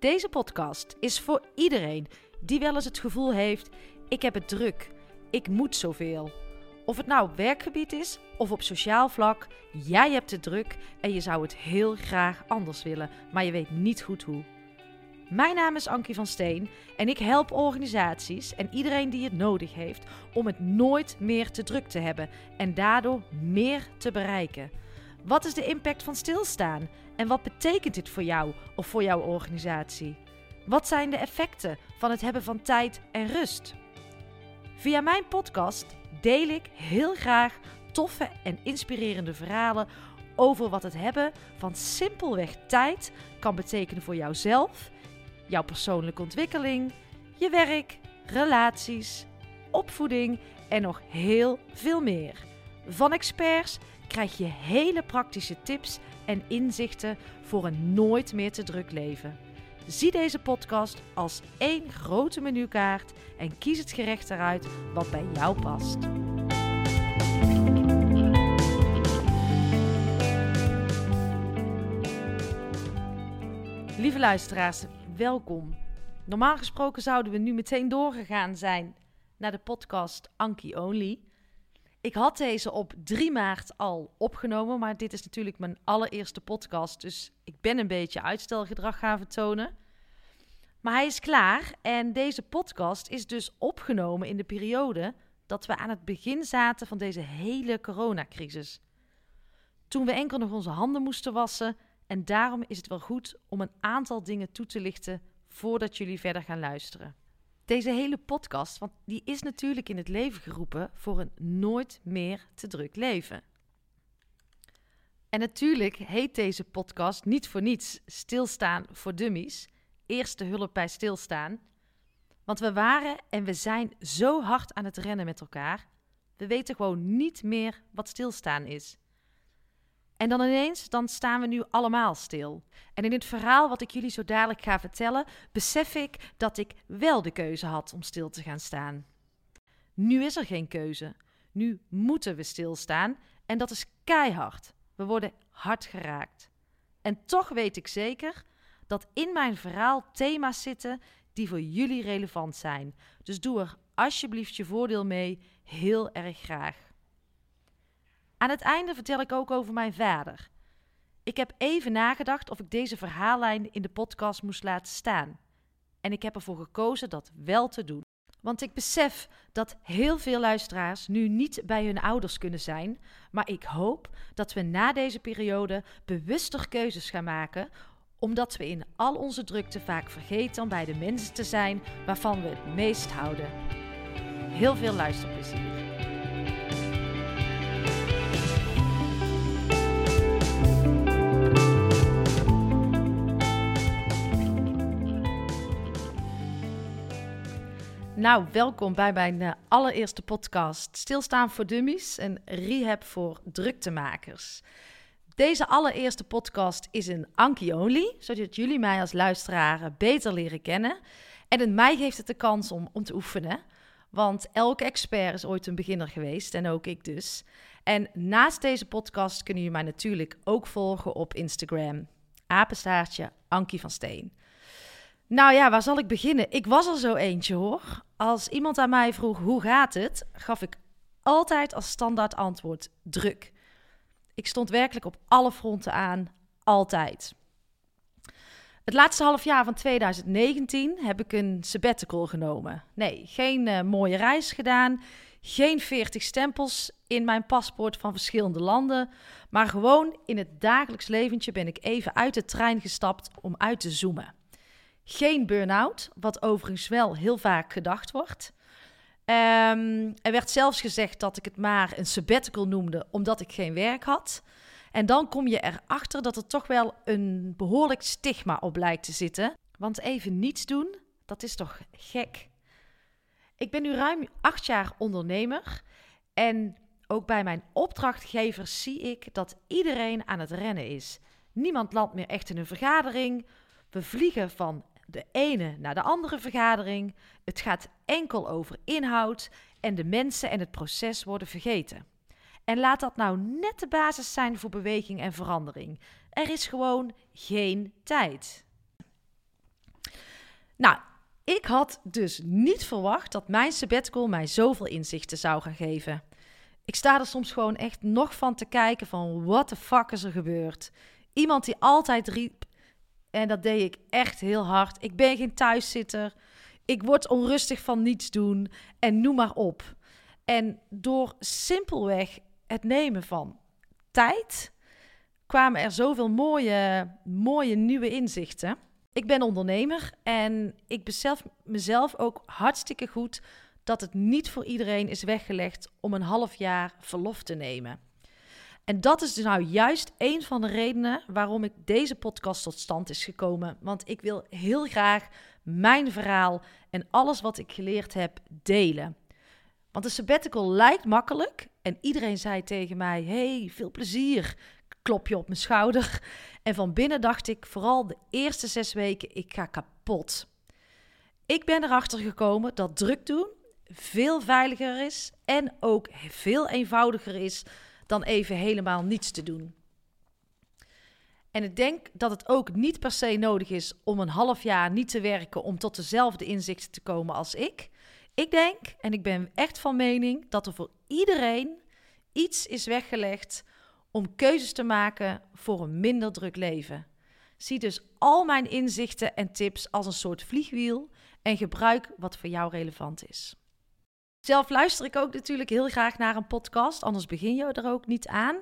Deze podcast is voor iedereen die wel eens het gevoel heeft: ik heb het druk, ik moet zoveel. Of het nou op werkgebied is of op sociaal vlak, jij hebt het druk en je zou het heel graag anders willen, maar je weet niet goed hoe. Mijn naam is Ankie van Steen en ik help organisaties en iedereen die het nodig heeft om het nooit meer te druk te hebben en daardoor meer te bereiken. Wat is de impact van stilstaan en wat betekent dit voor jou of voor jouw organisatie? Wat zijn de effecten van het hebben van tijd en rust? Via mijn podcast deel ik heel graag toffe en inspirerende verhalen over wat het hebben van simpelweg tijd kan betekenen voor jouzelf, jouw persoonlijke ontwikkeling, je werk, relaties, opvoeding en nog heel veel meer. Van experts krijg je hele praktische tips en inzichten voor een nooit meer te druk leven. Zie deze podcast als één grote menukaart en kies het gerecht eruit wat bij jou past. Lieve luisteraars, welkom. Normaal gesproken zouden we nu meteen doorgegaan zijn naar de podcast Anki Only. Ik had deze op 3 maart al opgenomen, maar dit is natuurlijk mijn allereerste podcast, dus ik ben een beetje uitstelgedrag gaan vertonen. Maar hij is klaar en deze podcast is dus opgenomen in de periode dat we aan het begin zaten van deze hele coronacrisis. Toen we enkel nog onze handen moesten wassen en daarom is het wel goed om een aantal dingen toe te lichten voordat jullie verder gaan luisteren. Deze hele podcast, want die is natuurlijk in het leven geroepen voor een nooit meer te druk leven. En natuurlijk heet deze podcast niet voor niets Stilstaan voor Dummies. Eerste hulp bij stilstaan. Want we waren en we zijn zo hard aan het rennen met elkaar. We weten gewoon niet meer wat stilstaan is. En dan ineens, dan staan we nu allemaal stil. En in het verhaal wat ik jullie zo dadelijk ga vertellen, besef ik dat ik wel de keuze had om stil te gaan staan. Nu is er geen keuze. Nu moeten we stilstaan en dat is keihard. We worden hard geraakt. En toch weet ik zeker dat in mijn verhaal thema's zitten die voor jullie relevant zijn. Dus doe er alsjeblieft je voordeel mee, heel erg graag. Aan het einde vertel ik ook over mijn vader. Ik heb even nagedacht of ik deze verhaallijn in de podcast moest laten staan. En ik heb ervoor gekozen dat wel te doen. Want ik besef dat heel veel luisteraars nu niet bij hun ouders kunnen zijn. Maar ik hoop dat we na deze periode bewuster keuzes gaan maken. Omdat we in al onze drukte vaak vergeten om bij de mensen te zijn waarvan we het meest houden. Heel veel luisterplezier. Nou, welkom bij mijn uh, allereerste podcast Stilstaan voor Dummies en Rehab voor druktemakers. Deze allereerste podcast is een Anki Only, zodat jullie mij als luisteraar beter leren kennen. En in mij geeft het de kans om, om te oefenen, want elke expert is ooit een beginner geweest en ook ik dus. En naast deze podcast kunnen jullie mij natuurlijk ook volgen op Instagram. Apenstaartje Ankie van Steen. Nou ja, waar zal ik beginnen? Ik was er zo eentje hoor. Als iemand aan mij vroeg hoe gaat het, gaf ik altijd als standaard antwoord druk. Ik stond werkelijk op alle fronten aan, altijd. Het laatste half jaar van 2019 heb ik een sabbatical genomen. Nee, geen uh, mooie reis gedaan, geen 40 stempels in mijn paspoort van verschillende landen, maar gewoon in het dagelijks leventje ben ik even uit de trein gestapt om uit te zoomen. Geen burn-out, wat overigens wel heel vaak gedacht wordt. Um, er werd zelfs gezegd dat ik het maar een sabbatical noemde omdat ik geen werk had. En dan kom je erachter dat er toch wel een behoorlijk stigma op lijkt te zitten. Want even niets doen, dat is toch gek. Ik ben nu ruim acht jaar ondernemer. En ook bij mijn opdrachtgevers zie ik dat iedereen aan het rennen is. Niemand landt meer echt in een vergadering. We vliegen van de ene naar de andere vergadering. Het gaat enkel over inhoud en de mensen en het proces worden vergeten. En laat dat nou net de basis zijn voor beweging en verandering. Er is gewoon geen tijd. Nou, ik had dus niet verwacht dat mijn sabbatical mij zoveel inzichten zou gaan geven. Ik sta er soms gewoon echt nog van te kijken van what the fuck is er gebeurd. Iemand die altijd riep, en dat deed ik echt heel hard, ik ben geen thuiszitter, ik word onrustig van niets doen en noem maar op. En door simpelweg het nemen van tijd kwamen er zoveel mooie, mooie nieuwe inzichten. Ik ben ondernemer en ik besef mezelf ook hartstikke goed dat het niet voor iedereen is weggelegd om een half jaar verlof te nemen. En dat is dus nou juist een van de redenen waarom ik deze podcast tot stand is gekomen. Want ik wil heel graag mijn verhaal en alles wat ik geleerd heb delen. Want de sabbatical lijkt makkelijk en iedereen zei tegen mij: "Hey, veel plezier." Klopje op mijn schouder. En van binnen dacht ik vooral de eerste zes weken: ik ga kapot. Ik ben erachter gekomen dat druk doen veel veiliger is en ook veel eenvoudiger is dan even helemaal niets te doen. En ik denk dat het ook niet per se nodig is om een half jaar niet te werken om tot dezelfde inzichten te komen als ik. Ik denk, en ik ben echt van mening, dat er voor iedereen iets is weggelegd om keuzes te maken voor een minder druk leven. Zie dus al mijn inzichten en tips als een soort vliegwiel en gebruik wat voor jou relevant is. Zelf luister ik ook natuurlijk heel graag naar een podcast, anders begin je er ook niet aan.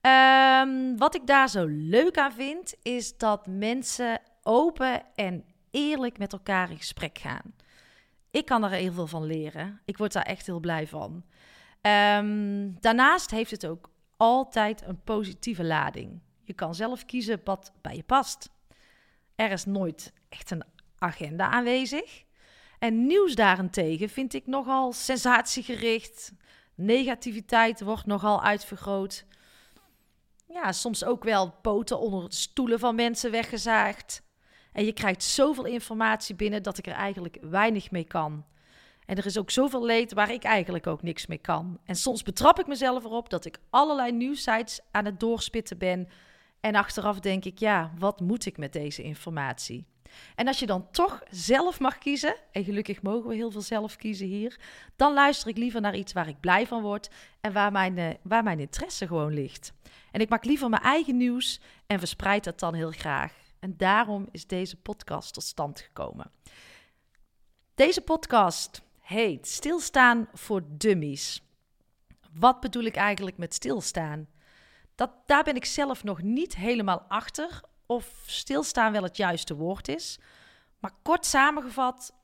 Um, wat ik daar zo leuk aan vind, is dat mensen open en eerlijk met elkaar in gesprek gaan. Ik kan er heel veel van leren. Ik word daar echt heel blij van. Um, daarnaast heeft het ook altijd een positieve lading. Je kan zelf kiezen wat bij je past. Er is nooit echt een agenda aanwezig. En nieuws daarentegen vind ik nogal sensatiegericht. Negativiteit wordt nogal uitvergroot. Ja, soms ook wel poten onder de stoelen van mensen weggezaagd. En je krijgt zoveel informatie binnen dat ik er eigenlijk weinig mee kan. En er is ook zoveel leed waar ik eigenlijk ook niks mee kan. En soms betrap ik mezelf erop dat ik allerlei nieuwsites aan het doorspitten ben. En achteraf denk ik, ja, wat moet ik met deze informatie? En als je dan toch zelf mag kiezen, en gelukkig mogen we heel veel zelf kiezen hier, dan luister ik liever naar iets waar ik blij van word en waar mijn, uh, waar mijn interesse gewoon ligt. En ik maak liever mijn eigen nieuws en verspreid dat dan heel graag. En daarom is deze podcast tot stand gekomen. Deze podcast heet Stilstaan voor Dummies. Wat bedoel ik eigenlijk met stilstaan? Dat, daar ben ik zelf nog niet helemaal achter of stilstaan wel het juiste woord is. Maar kort samengevat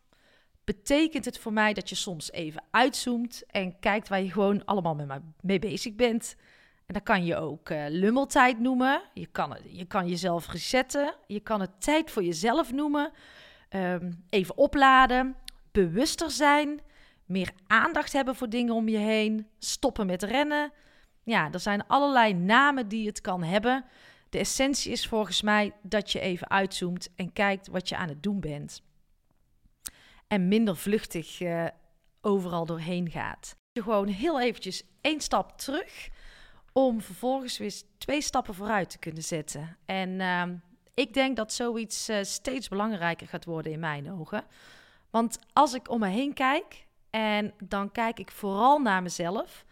betekent het voor mij dat je soms even uitzoomt en kijkt waar je gewoon allemaal mee bezig bent. En dan kan je ook uh, lummeltijd noemen. Je kan, je kan jezelf resetten. Je kan het tijd voor jezelf noemen. Um, even opladen. Bewuster zijn. Meer aandacht hebben voor dingen om je heen. Stoppen met rennen. Ja, er zijn allerlei namen die het kan hebben. De essentie is volgens mij dat je even uitzoomt en kijkt wat je aan het doen bent. En minder vluchtig uh, overal doorheen gaat. Je gewoon heel eventjes één stap terug om vervolgens weer twee stappen vooruit te kunnen zetten. En uh, ik denk dat zoiets uh, steeds belangrijker gaat worden in mijn ogen. Want als ik om me heen kijk en dan kijk ik vooral naar mezelf.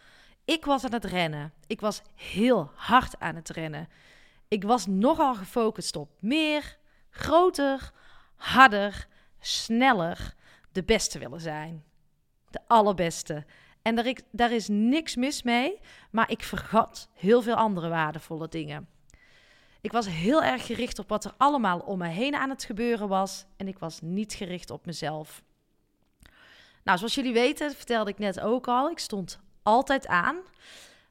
Ik was aan het rennen. Ik was heel hard aan het rennen. Ik was nogal gefocust op meer, groter, harder, sneller, de beste willen zijn. De allerbeste. En daar, is niks mis mee, maar ik vergat heel veel andere waardevolle dingen. Ik was heel erg gericht op wat er allemaal om me heen aan het gebeuren was en ik was niet gericht op mezelf. Nou, zoals jullie weten, vertelde ik net ook al, ik stond altijd aan.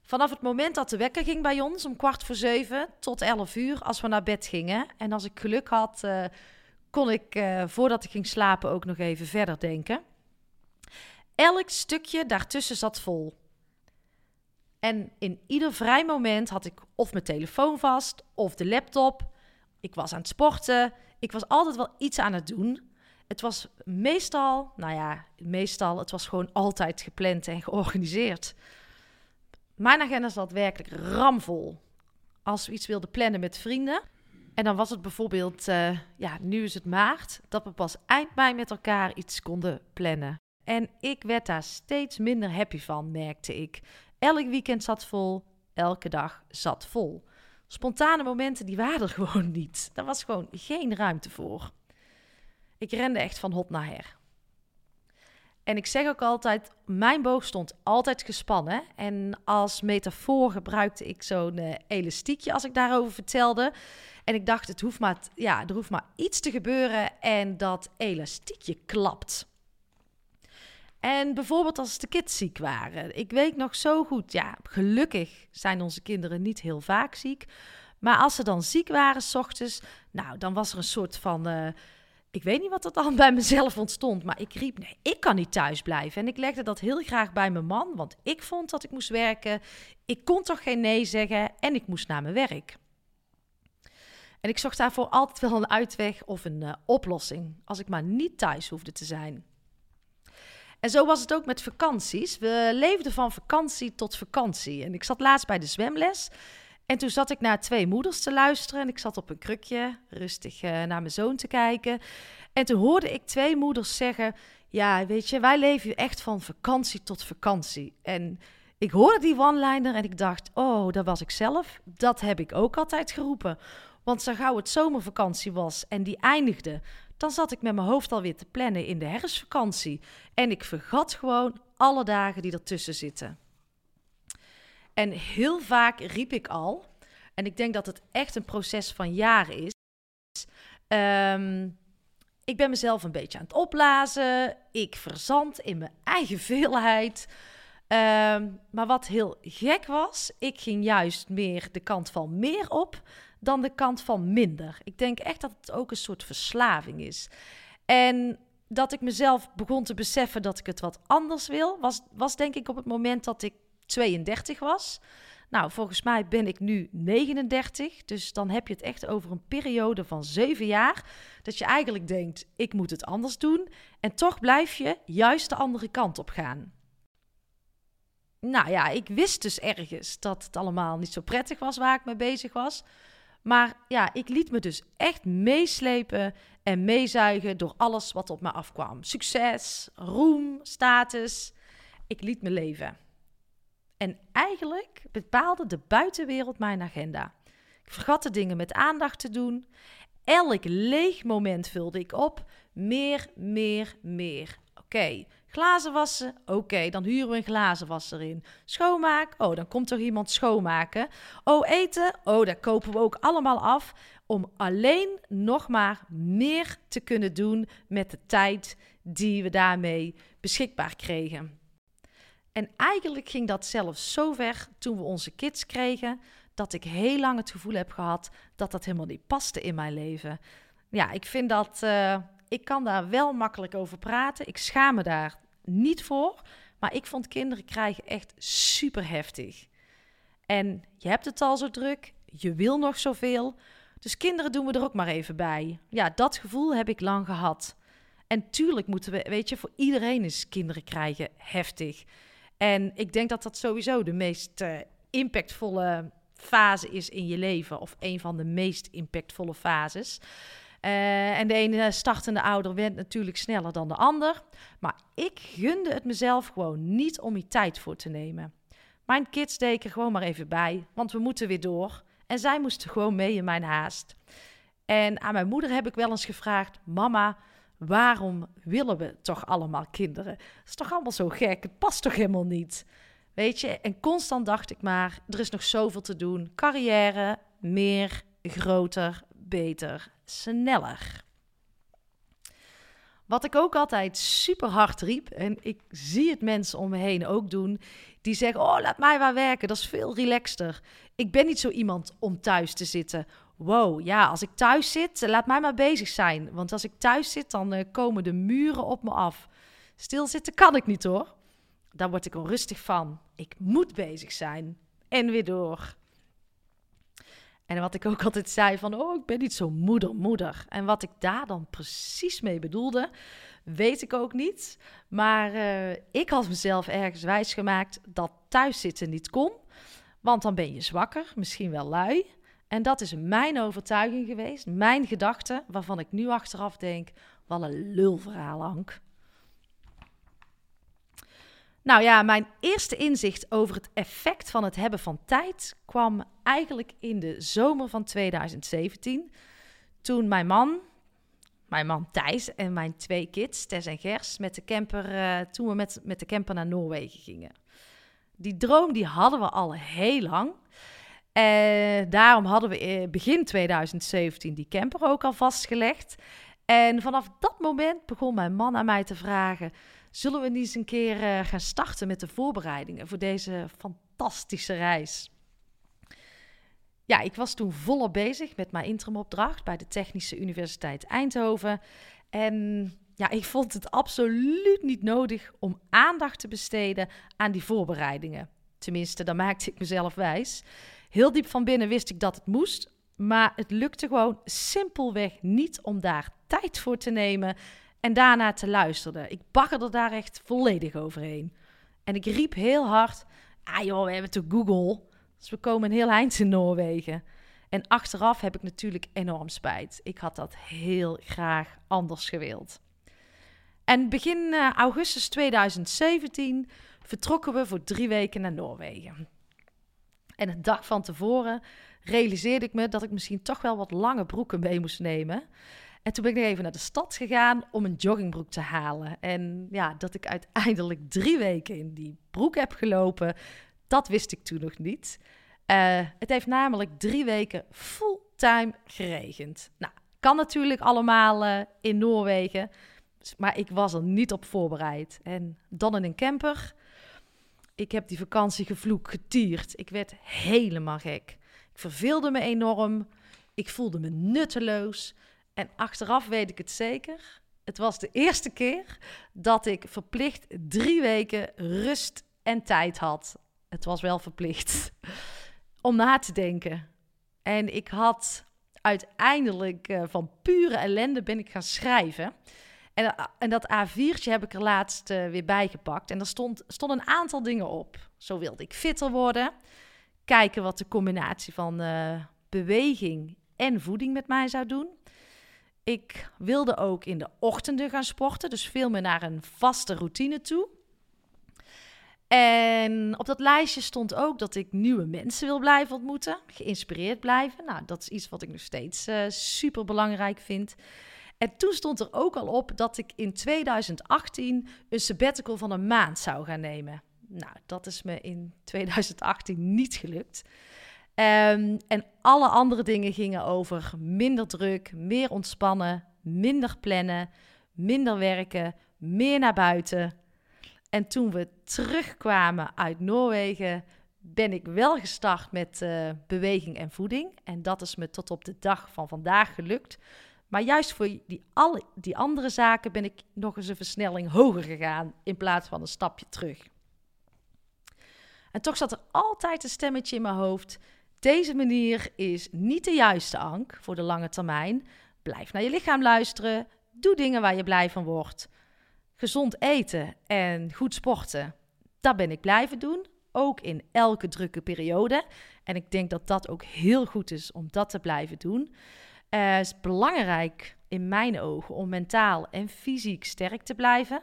Vanaf het moment dat de wekker ging bij ons om kwart voor zeven tot elf uur als we naar bed gingen. En als ik geluk had, uh, kon ik uh, voordat ik ging slapen ook nog even verder denken. Elk stukje daartussen zat vol. En in ieder vrij moment had ik of mijn telefoon vast of de laptop. Ik was aan het sporten. Ik was altijd wel iets aan het doen. Het was meestal, nou ja, meestal, het was gewoon altijd gepland en georganiseerd. Mijn agenda zat werkelijk ramvol. Als we iets wilden plannen met vrienden, En dan was het bijvoorbeeld, uh, ja, nu is het maart, dat we pas eind mei met elkaar iets konden plannen. En ik werd daar steeds minder happy van, merkte ik. Elk weekend zat vol, elke dag zat vol. Spontane momenten, die waren er gewoon niet. Daar was gewoon geen ruimte voor. Ik rende echt van hot naar her. En ik zeg ook altijd, mijn boog stond altijd gespannen. En als metafoor gebruikte ik zo'n uh, elastiekje als ik daarover vertelde. En ik dacht, het hoeft maar, ja, er hoeft maar iets te gebeuren en dat elastiekje klapt. En bijvoorbeeld als de kids ziek waren. Ik weet nog zo goed, ja, gelukkig zijn onze kinderen niet heel vaak ziek. Maar als ze dan ziek waren, s ochtends, nou, dan was er een soort van... Uh, ik weet niet wat er dan bij mezelf ontstond, maar ik riep: nee, ik kan niet thuis blijven. En ik legde dat heel graag bij mijn man, want ik vond dat ik moest werken. Ik kon toch geen nee zeggen en ik moest naar mijn werk. En ik zocht daarvoor altijd wel een uitweg of een uh, oplossing, als ik maar niet thuis hoefde te zijn. En zo was het ook met vakanties. We leefden van vakantie tot vakantie. En ik zat laatst bij de zwemles. En toen zat ik naar twee moeders te luisteren. En ik zat op een krukje rustig uh, naar mijn zoon te kijken. En toen hoorde ik twee moeders zeggen: Ja, weet je, wij leven echt van vakantie tot vakantie. En ik hoorde die one-liner en ik dacht: Oh, dat was ik zelf. Dat heb ik ook altijd geroepen. Want zo gauw het zomervakantie was en die eindigde, dan zat ik met mijn hoofd alweer te plannen in de herfstvakantie. En ik vergat gewoon alle dagen die ertussen zitten. En heel vaak riep ik al, en ik denk dat het echt een proces van jaren is. Ehm, ik ben mezelf een beetje aan het opblazen. Ik verzand in mijn eigen veelheid. Ehm, maar wat heel gek was, ik ging juist meer de kant van meer op dan de kant van minder. Ik denk echt dat het ook een soort verslaving is. En dat ik mezelf begon te beseffen dat ik het wat anders wil, was, was denk ik op het moment dat ik 32 was. Nou, volgens mij ben ik nu 39. Dus dan heb je het echt over een periode van zeven jaar. Dat je eigenlijk denkt: ik moet het anders doen. En toch blijf je juist de andere kant op gaan. Nou ja, ik wist dus ergens dat het allemaal niet zo prettig was waar ik mee bezig was. Maar ja, ik liet me dus echt meeslepen en meezuigen door alles wat op me afkwam. Succes, roem, status. Ik liet me leven. En eigenlijk bepaalde de buitenwereld mijn agenda. Ik vergat de dingen met aandacht te doen. Elk leeg moment vulde ik op. Meer, meer, meer. Oké, glazen wassen. Oké, dan huren we een glazenwasser in. Schoonmaak. Oh, dan komt er iemand schoonmaken. Oh, eten. Oh, daar kopen we ook allemaal af. Om alleen nog maar meer te kunnen doen met de tijd die we daarmee beschikbaar kregen. En eigenlijk ging dat zelfs zo ver toen we onze kids kregen, dat ik heel lang het gevoel heb gehad dat dat helemaal niet paste in mijn leven. Ja, ik vind dat. Uh, ik kan daar wel makkelijk over praten. Ik schaam me daar niet voor. Maar ik vond kinderen krijgen echt super heftig. En je hebt het al zo druk, je wil nog zoveel. Dus kinderen doen we er ook maar even bij. Ja, dat gevoel heb ik lang gehad. En tuurlijk moeten we, weet je, voor iedereen is kinderen krijgen heftig. En ik denk dat dat sowieso de meest uh, impactvolle fase is in je leven. Of een van de meest impactvolle fases. Uh, en de ene startende ouder went natuurlijk sneller dan de ander. Maar ik gunde het mezelf gewoon niet om hier tijd voor te nemen. Mijn kids deken gewoon maar even bij, want we moeten weer door. En zij moesten gewoon mee in mijn haast. En aan mijn moeder heb ik wel eens gevraagd: Mama, waarom willen we toch allemaal kinderen? Dat is toch allemaal zo gek? Het past toch helemaal niet? Weet je, en constant dacht ik maar: er is nog zoveel te doen. Carrière, meer, groter, beter, sneller. Wat ik ook altijd super hard riep, en ik zie het mensen om me heen ook doen, die zeggen: Oh, laat mij maar werken, dat is veel relaxter. Ik ben niet zo iemand om thuis te zitten wow, ja, als ik thuis zit, laat mij maar bezig zijn. Want als ik thuis zit, dan uh, komen de muren op me af. Stilzitten kan ik niet hoor. Daar word ik onrustig van. Ik moet bezig zijn. En weer door. En wat ik ook altijd zei van, oh, ik ben niet zo moeder, moeder. En wat ik daar dan precies mee bedoelde, weet ik ook niet. Maar uh, ik had mezelf ergens wijsgemaakt dat thuiszitten niet kon. Want dan ben je zwakker, misschien wel lui. En dat is mijn overtuiging geweest, mijn gedachte, waarvan ik nu achteraf denk: wat een lulverhaal, Ank. Nou ja, mijn eerste inzicht over het effect van het hebben van tijd kwam eigenlijk in de zomer van 2017. Toen mijn man, mijn man Thijs en mijn twee kids, Tess en Gers, met de camper, uh, toen we met, met de camper naar Noorwegen gingen. Die droom die hadden we al heel lang. En daarom hadden we begin 2017 die camper ook al vastgelegd. En vanaf dat moment begon mijn man aan mij te vragen: zullen we niet eens een keer uh, gaan starten met de voorbereidingen voor deze fantastische reis? Ja, ik was toen volop bezig met mijn interimopdracht bij de Technische Universiteit Eindhoven. En ja, ik vond het absoluut niet nodig om aandacht te besteden aan die voorbereidingen. Tenminste, daar maakte ik mezelf wijs. Heel diep van binnen wist ik dat het moest, maar het lukte gewoon simpelweg niet om daar tijd voor te nemen en daarna te luisteren. Ik baggerde daar echt volledig overheen. En ik riep heel hard: Ah joh, we hebben toch Google? Dus we komen een heel eind in Noorwegen. En achteraf heb ik natuurlijk enorm spijt. Ik had dat heel graag anders gewild. En begin uh, augustus 2017 vertrokken we voor drie weken naar Noorwegen. En een dag van tevoren realiseerde ik me dat ik misschien toch wel wat lange broeken mee moest nemen. En toen ben ik even naar de stad gegaan om een joggingbroek te halen. En ja, dat ik uiteindelijk drie weken in die broek heb gelopen, dat wist ik toen nog niet. Uh, het heeft namelijk drie weken fulltime geregend. Nou, kan natuurlijk allemaal uh, in Noorwegen, maar ik was er niet op voorbereid. En dan in een camper. Ik heb die vakantievloek getierd. Ik werd helemaal gek. Ik verveelde me enorm. Ik voelde me nutteloos. En achteraf weet ik het zeker. Het was de eerste keer dat ik verplicht drie weken rust en tijd had. Het was wel verplicht om na te denken. En ik had uiteindelijk uh, van pure ellende ben ik gaan schrijven. En, eh, en dat A4'tje heb ik er laatst uh, weer bijgepakt. En er stond, stond een aantal dingen op. Zo wilde ik fitter worden. Kijken wat de combinatie van uh, beweging en voeding met mij zou doen. Ik wilde ook in de ochtenden gaan sporten, dus veel meer naar een vaste routine toe. En op dat lijstje stond ook dat ik nieuwe mensen wil blijven ontmoeten, geïnspireerd blijven. Nou, dat is iets wat ik nog steeds super belangrijk vind. En toen stond er ook al op dat ik in 2018 een sabbatical van een maand zou gaan nemen. Nou, dat is me in 2018 niet gelukt. Um, en alle andere dingen gingen over minder druk, meer ontspannen, minder plannen, minder werken, meer naar buiten. En toen we terugkwamen uit Noorwegen, ben ik wel gestart met uh, beweging en voeding. En dat is me tot op de dag van vandaag gelukt. Maar juist voor die, alle, die andere zaken ben ik nog eens een versnelling hoger gegaan in plaats van een stapje terug. En toch zat er altijd een stemmetje in mijn hoofd deze manier is niet de juiste ank voor de lange termijn. Blijf naar je lichaam luisteren. Doe dingen waar je blij van wordt. Gezond eten en goed sporten. Dat ben ik blijven doen. Ook in elke drukke periode. En ik denk dat dat ook heel goed is om dat te blijven doen. Het is belangrijk in mijn ogen om mentaal en fysiek sterk te blijven.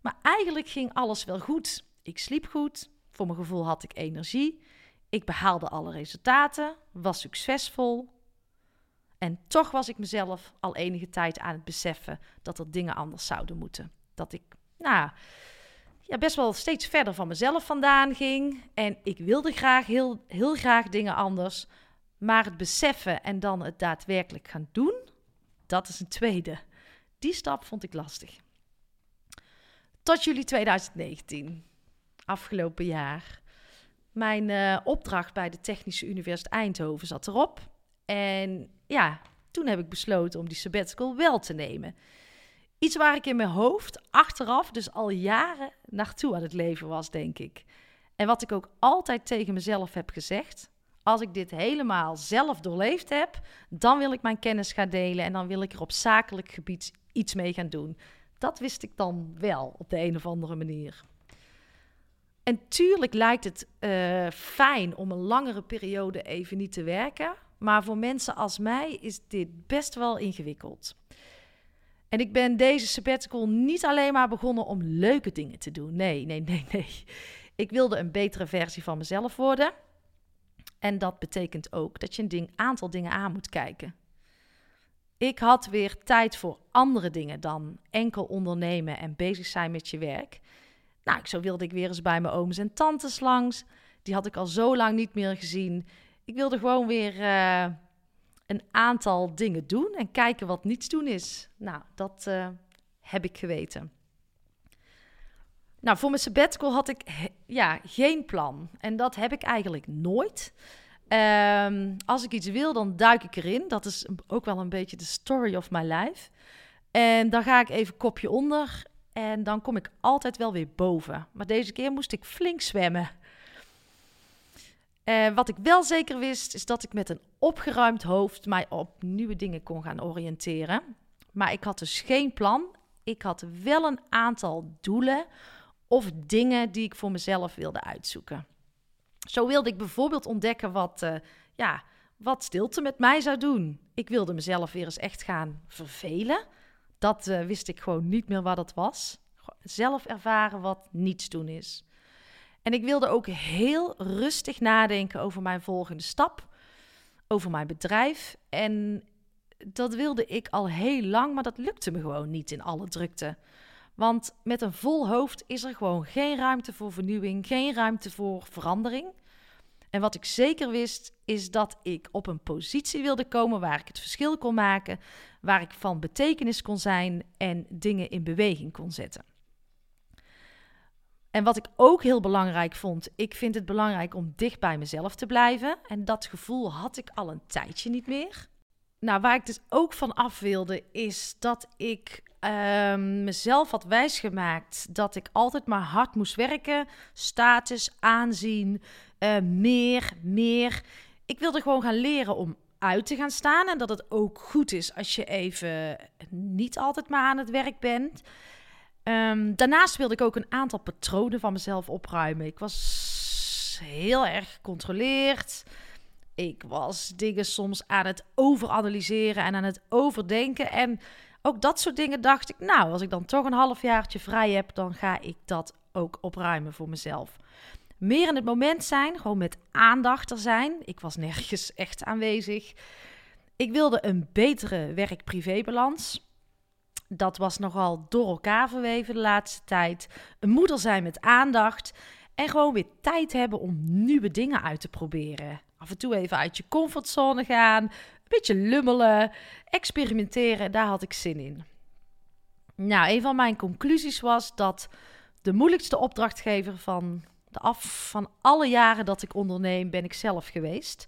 Maar eigenlijk ging alles wel goed. Ik sliep goed. Voor mijn gevoel had ik energie. Ik behaalde alle resultaten, was succesvol. En toch was ik mezelf al enige tijd aan het beseffen dat er dingen anders zouden moeten. Dat ik, nou, ja, best wel steeds verder van mezelf vandaan ging. En ik wilde graag, heel, heel graag dingen anders. Maar het beseffen en dan het daadwerkelijk gaan doen, dat is een tweede. Die stap vond ik lastig. Tot juli 2019, afgelopen jaar. Mijn uh, opdracht bij de Technische Universiteit Eindhoven zat erop. En ja, toen heb ik besloten om die sabbatical wel te nemen. Iets waar ik in mijn hoofd achteraf dus al jaren naartoe aan het leven was, denk ik. En wat ik ook altijd tegen mezelf heb gezegd. Als ik dit helemaal zelf doorleefd heb, dan wil ik mijn kennis gaan delen en dan wil ik er op zakelijk gebied iets mee gaan doen. Dat wist ik dan wel op de een of andere manier. En tuurlijk lijkt het uh, fijn om een langere periode even niet te werken. maar voor mensen als mij is dit best wel ingewikkeld. En ik ben deze sabbatical niet alleen maar begonnen om leuke dingen te doen. Nee, nee, nee, nee. Ik wilde een betere versie van mezelf worden. En dat betekent ook dat je een ding, aantal dingen aan moet kijken. Ik had weer tijd voor andere dingen dan enkel ondernemen en bezig zijn met je werk. Nou, zo wilde ik weer eens bij mijn ooms en tantes langs. Die had ik al zo lang niet meer gezien. Ik wilde gewoon weer uh, een aantal dingen doen en kijken wat niets doen is. Nou, dat uh, heb ik geweten. Nou, voor mijn sabbatical had ik ja, geen plan. En dat heb ik eigenlijk nooit. Um, als ik iets wil, dan duik ik erin. Dat is ook wel een beetje de story of my life. En dan ga ik even kopje onder. En dan kom ik altijd wel weer boven. Maar deze keer moest ik flink zwemmen. Uh, wat ik wel zeker wist, is dat ik met een opgeruimd hoofd mij op nieuwe dingen kon gaan oriënteren. Maar ik had dus geen plan. Ik had wel een aantal doelen of dingen die ik voor mezelf wilde uitzoeken. Zo wilde ik bijvoorbeeld ontdekken wat, uh, ja, wat stilte met mij zou doen. Ik wilde mezelf weer eens echt gaan vervelen. Dat uh, wist ik gewoon niet meer wat het was. Zelf ervaren wat niets doen is. En ik wilde ook heel rustig nadenken over mijn volgende stap, over mijn bedrijf. En dat wilde ik al heel lang, maar dat lukte me gewoon niet in alle drukte. Want met een vol hoofd is er gewoon geen ruimte voor vernieuwing, geen ruimte voor verandering. En wat ik zeker wist, is dat ik op een positie wilde komen waar ik het verschil kon maken, waar ik van betekenis kon zijn en dingen in beweging kon zetten. En wat ik ook heel belangrijk vond, ik vind het belangrijk om dicht bij mezelf te blijven. En dat gevoel had ik al een tijdje niet meer. Nou, waar ik dus ook van af wilde, is dat ik um, mezelf had wijsgemaakt dat ik altijd maar hard moest werken. Status, aanzien, uh, meer, meer. Ik wilde gewoon gaan leren om uit te gaan staan. En dat het ook goed is als je even niet altijd maar aan het werk bent. Um, daarnaast wilde ik ook een aantal patronen van mezelf opruimen. Ik was heel erg gecontroleerd. Ik was dingen soms aan het overanalyseren en aan het overdenken. En ook dat soort dingen dacht ik, nou, als ik dan toch een halfjaartje vrij heb, dan ga ik dat ook opruimen voor mezelf. Meer in het moment zijn, gewoon met aandacht er zijn. Ik was nergens echt aanwezig. Ik wilde een betere werk-privé-balans. Dat was nogal door elkaar verweven de laatste tijd. Een moeder zijn met aandacht. En gewoon weer tijd hebben om nieuwe dingen uit te proberen. Af en toe even uit je comfortzone gaan. Beetje lummelen. Experimenteren. Daar had ik zin in. Nou, een van mijn conclusies was dat de moeilijkste opdrachtgever van, de af, van alle jaren dat ik onderneem, ben ik zelf geweest.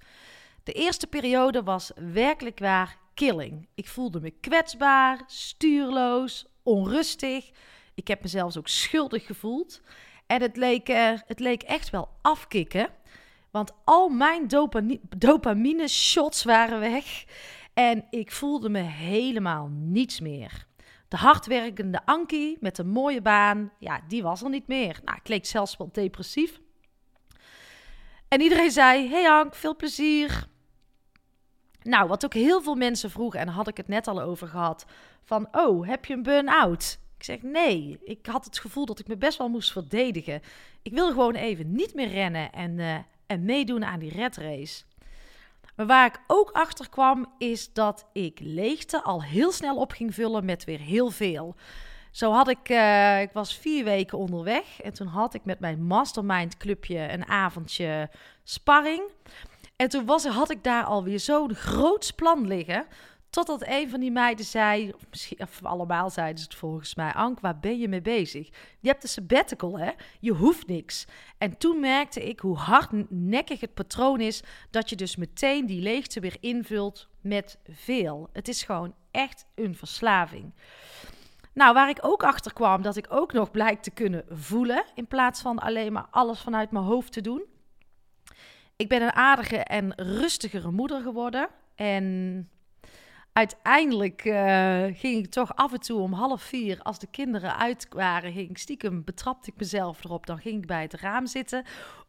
De eerste periode was werkelijk waar killing. Ik voelde me kwetsbaar, stuurloos, onrustig. Ik heb mezelf ook schuldig gevoeld. En het leek, het leek echt wel afkicken. Want al mijn dopamine shots waren weg. En ik voelde me helemaal niets meer. De hardwerkende Ankie met een mooie baan, ja, die was er niet meer. Nou, ik leek zelfs wel depressief. En iedereen zei: Hey Ank, veel plezier. Nou, wat ook heel veel mensen vroegen, en had ik het net al over gehad: van, oh, heb je een burn-out? Ik zeg nee. Ik had het gevoel dat ik me best wel moest verdedigen. Ik wil gewoon even niet meer rennen en, uh, en meedoen aan die red race. Maar waar ik ook achter kwam, is dat ik leegte al heel snel op ging vullen met weer heel veel. Zo had ik, uh, ik was vier weken onderweg en toen had ik met mijn mastermind clubje een avondje sparring. En toen was, had ik daar alweer zo'n groot plan liggen. Totdat een van die meiden zei, of misschien of allemaal zeiden ze het volgens mij, Ank, waar ben je mee bezig? Je hebt een sabbatical, hè? Je hoeft niks. En toen merkte ik hoe hardnekkig het patroon is dat je dus meteen die leegte weer invult met veel. Het is gewoon echt een verslaving. Nou, waar ik ook achter kwam dat ik ook nog blijk te kunnen voelen, in plaats van alleen maar alles vanuit mijn hoofd te doen. Ik ben een aardige en rustigere moeder geworden. En uiteindelijk uh, ging ik toch af en toe om half vier, als de kinderen uit waren, ging ik stiekem, betrapte ik mezelf erop. Dan ging ik bij het raam zitten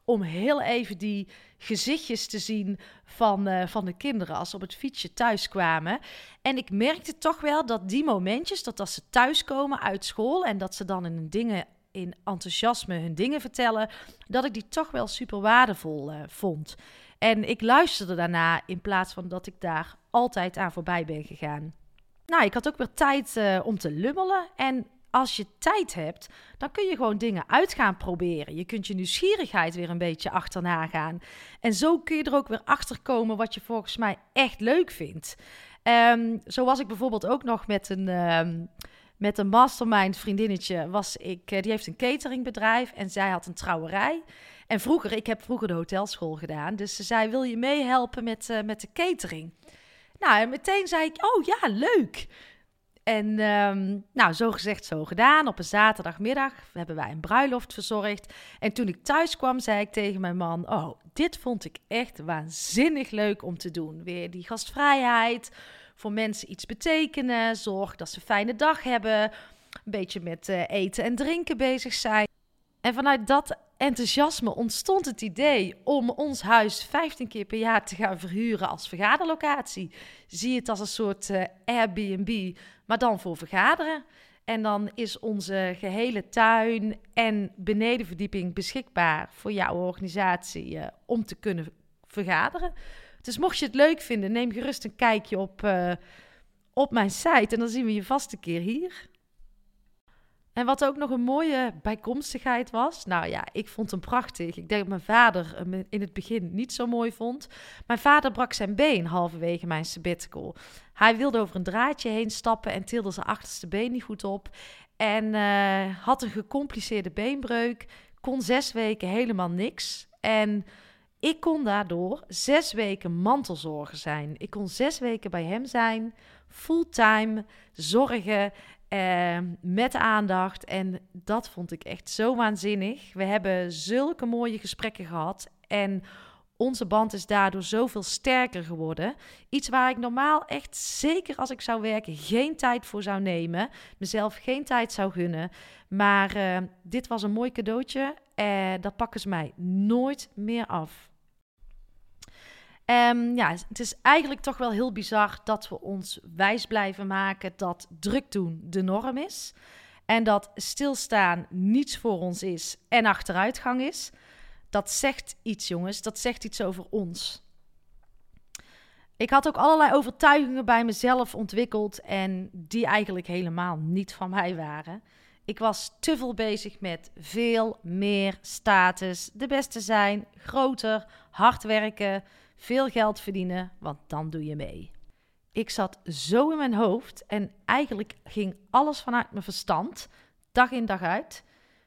om heel even die gezichtjes te zien van, uh, van de kinderen als ze op het fietsje thuis kwamen. En ik merkte toch wel dat die momentjes, dat als ze thuiskomen uit school en dat ze dan in dingen in enthousiasme hun dingen vertellen, dat ik die toch wel super waardevol uh, vond. En ik luisterde daarna in plaats van dat ik daar altijd aan voorbij ben gegaan. Nou, ik had ook weer tijd uh, om te lummelen. En als je tijd hebt, dan kun je gewoon dingen uit gaan proberen. Je kunt je nieuwsgierigheid weer een beetje achterna gaan. En zo kun je er ook weer achter komen wat je volgens mij echt leuk vindt. Um, zo was ik bijvoorbeeld ook nog met een. Um, met een mastermind vriendinnetje was ik, eh, die heeft een cateringbedrijf en zij had een trouwerij. En vroeger, ik heb vroeger de hotelschool gedaan, dus ze zei, wil je meehelpen met, uh, met de catering? Nou, en meteen zei ik, oh ja, leuk. En um, nou, zo gezegd, zo gedaan. Op een zaterdagmiddag hebben wij een bruiloft verzorgd. En toen ik thuis kwam, zei ik tegen mijn man: Oh, dit vond ik echt waanzinnig leuk om te doen. Weer die gastvrijheid, voor mensen iets betekenen, zorg dat ze een fijne dag hebben, een beetje met uh, eten en drinken bezig zijn. En vanuit dat enthousiasme ontstond het idee om ons huis 15 keer per jaar te gaan verhuren als vergaderlocatie. Zie het als een soort uh, Airbnb, maar dan voor vergaderen. En dan is onze gehele tuin en benedenverdieping beschikbaar voor jouw organisatie uh, om te kunnen vergaderen. Dus mocht je het leuk vinden, neem gerust een kijkje op, uh, op mijn site en dan zien we je vast een keer hier. En wat ook nog een mooie bijkomstigheid was. Nou ja, ik vond hem prachtig. Ik denk dat mijn vader hem in het begin niet zo mooi vond. Mijn vader brak zijn been halverwege mijn sabbatical. Hij wilde over een draadje heen stappen en tilde zijn achterste been niet goed op. En uh, had een gecompliceerde beenbreuk. Kon zes weken helemaal niks. En ik kon daardoor zes weken mantelzorger zijn. Ik kon zes weken bij hem zijn, fulltime zorgen uh, met aandacht. En dat vond ik echt zo waanzinnig. We hebben zulke mooie gesprekken gehad. En onze band is daardoor zoveel sterker geworden. Iets waar ik normaal echt zeker als ik zou werken geen tijd voor zou nemen. Mezelf geen tijd zou gunnen. Maar uh, dit was een mooi cadeautje. En dat pakken ze mij nooit meer af. Um, ja, het is eigenlijk toch wel heel bizar dat we ons wijs blijven maken dat druk doen de norm is. En dat stilstaan niets voor ons is en achteruitgang is. Dat zegt iets, jongens. Dat zegt iets over ons. Ik had ook allerlei overtuigingen bij mezelf ontwikkeld en die eigenlijk helemaal niet van mij waren. Ik was te veel bezig met veel meer status, de beste zijn, groter, hard werken, veel geld verdienen, want dan doe je mee. Ik zat zo in mijn hoofd en eigenlijk ging alles vanuit mijn verstand, dag in dag uit.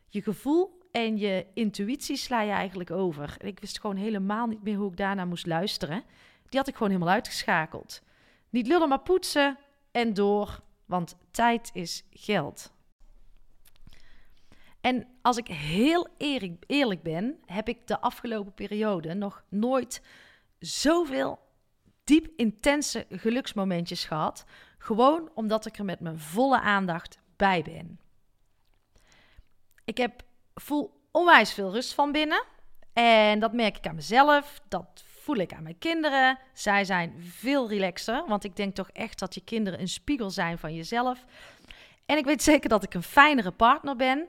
Je gevoel en je intuïtie sla je eigenlijk over. En ik wist gewoon helemaal niet meer hoe ik daarna moest luisteren. Die had ik gewoon helemaal uitgeschakeld. Niet lullen, maar poetsen en door, want tijd is geld. En als ik heel eerlijk, eerlijk ben, heb ik de afgelopen periode nog nooit zoveel diep intense geluksmomentjes gehad. Gewoon omdat ik er met mijn volle aandacht bij ben. Ik heb, voel onwijs veel rust van binnen. En dat merk ik aan mezelf. Dat voel ik aan mijn kinderen. Zij zijn veel relaxer. Want ik denk toch echt dat je kinderen een spiegel zijn van jezelf. En ik weet zeker dat ik een fijnere partner ben.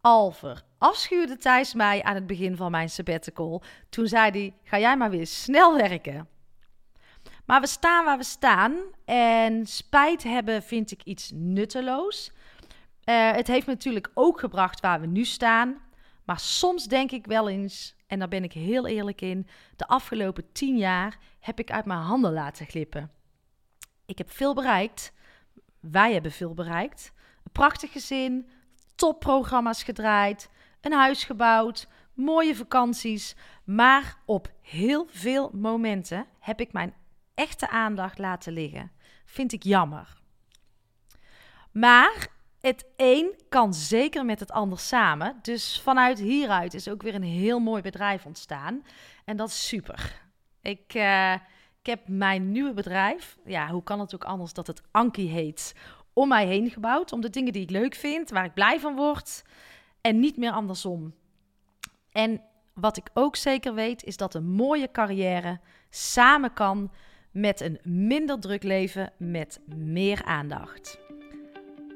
Al verafschuwde Thijs mij aan het begin van mijn sabbatical. Toen zei hij, ga jij maar weer snel werken. Maar we staan waar we staan en spijt hebben vind ik iets nutteloos. Uh, het heeft me natuurlijk ook gebracht waar we nu staan. Maar soms denk ik wel eens, en daar ben ik heel eerlijk in, de afgelopen tien jaar heb ik uit mijn handen laten glippen. Ik heb veel bereikt. Wij hebben veel bereikt. Een prachtig gezin, topprogramma's gedraaid, een huis gebouwd, mooie vakanties. Maar op heel veel momenten heb ik mijn echte aandacht laten liggen. Vind ik jammer. Maar het een kan zeker met het ander samen. Dus vanuit hieruit is ook weer een heel mooi bedrijf ontstaan. En dat is super. Ik, uh, ik heb mijn nieuwe bedrijf. Ja, hoe kan het ook anders dat het Anki heet? Om mij heen gebouwd. Om de dingen die ik leuk vind, waar ik blij van word. En niet meer andersom. En Wat ik ook zeker weet is dat een mooie carrière samen kan met een minder druk leven met meer aandacht.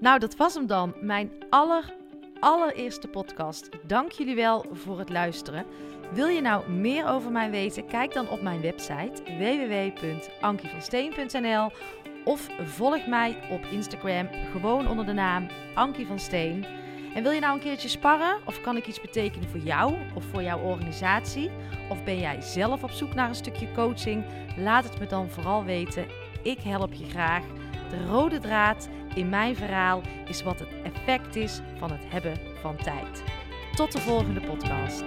Nou, dat was hem dan. Mijn aller, allereerste podcast. Dank jullie wel voor het luisteren. Wil je nou meer over mij weten? Kijk dan op mijn website www.ankievansteen.nl of volg mij op Instagram gewoon onder de naam Ankie van Steen. En wil je nou een keertje sparren? Of kan ik iets betekenen voor jou of voor jouw organisatie? Of ben jij zelf op zoek naar een stukje coaching? Laat het me dan vooral weten. Ik help je graag. De rode draad in mijn verhaal is wat het effect is van het hebben van tijd. Tot de volgende podcast.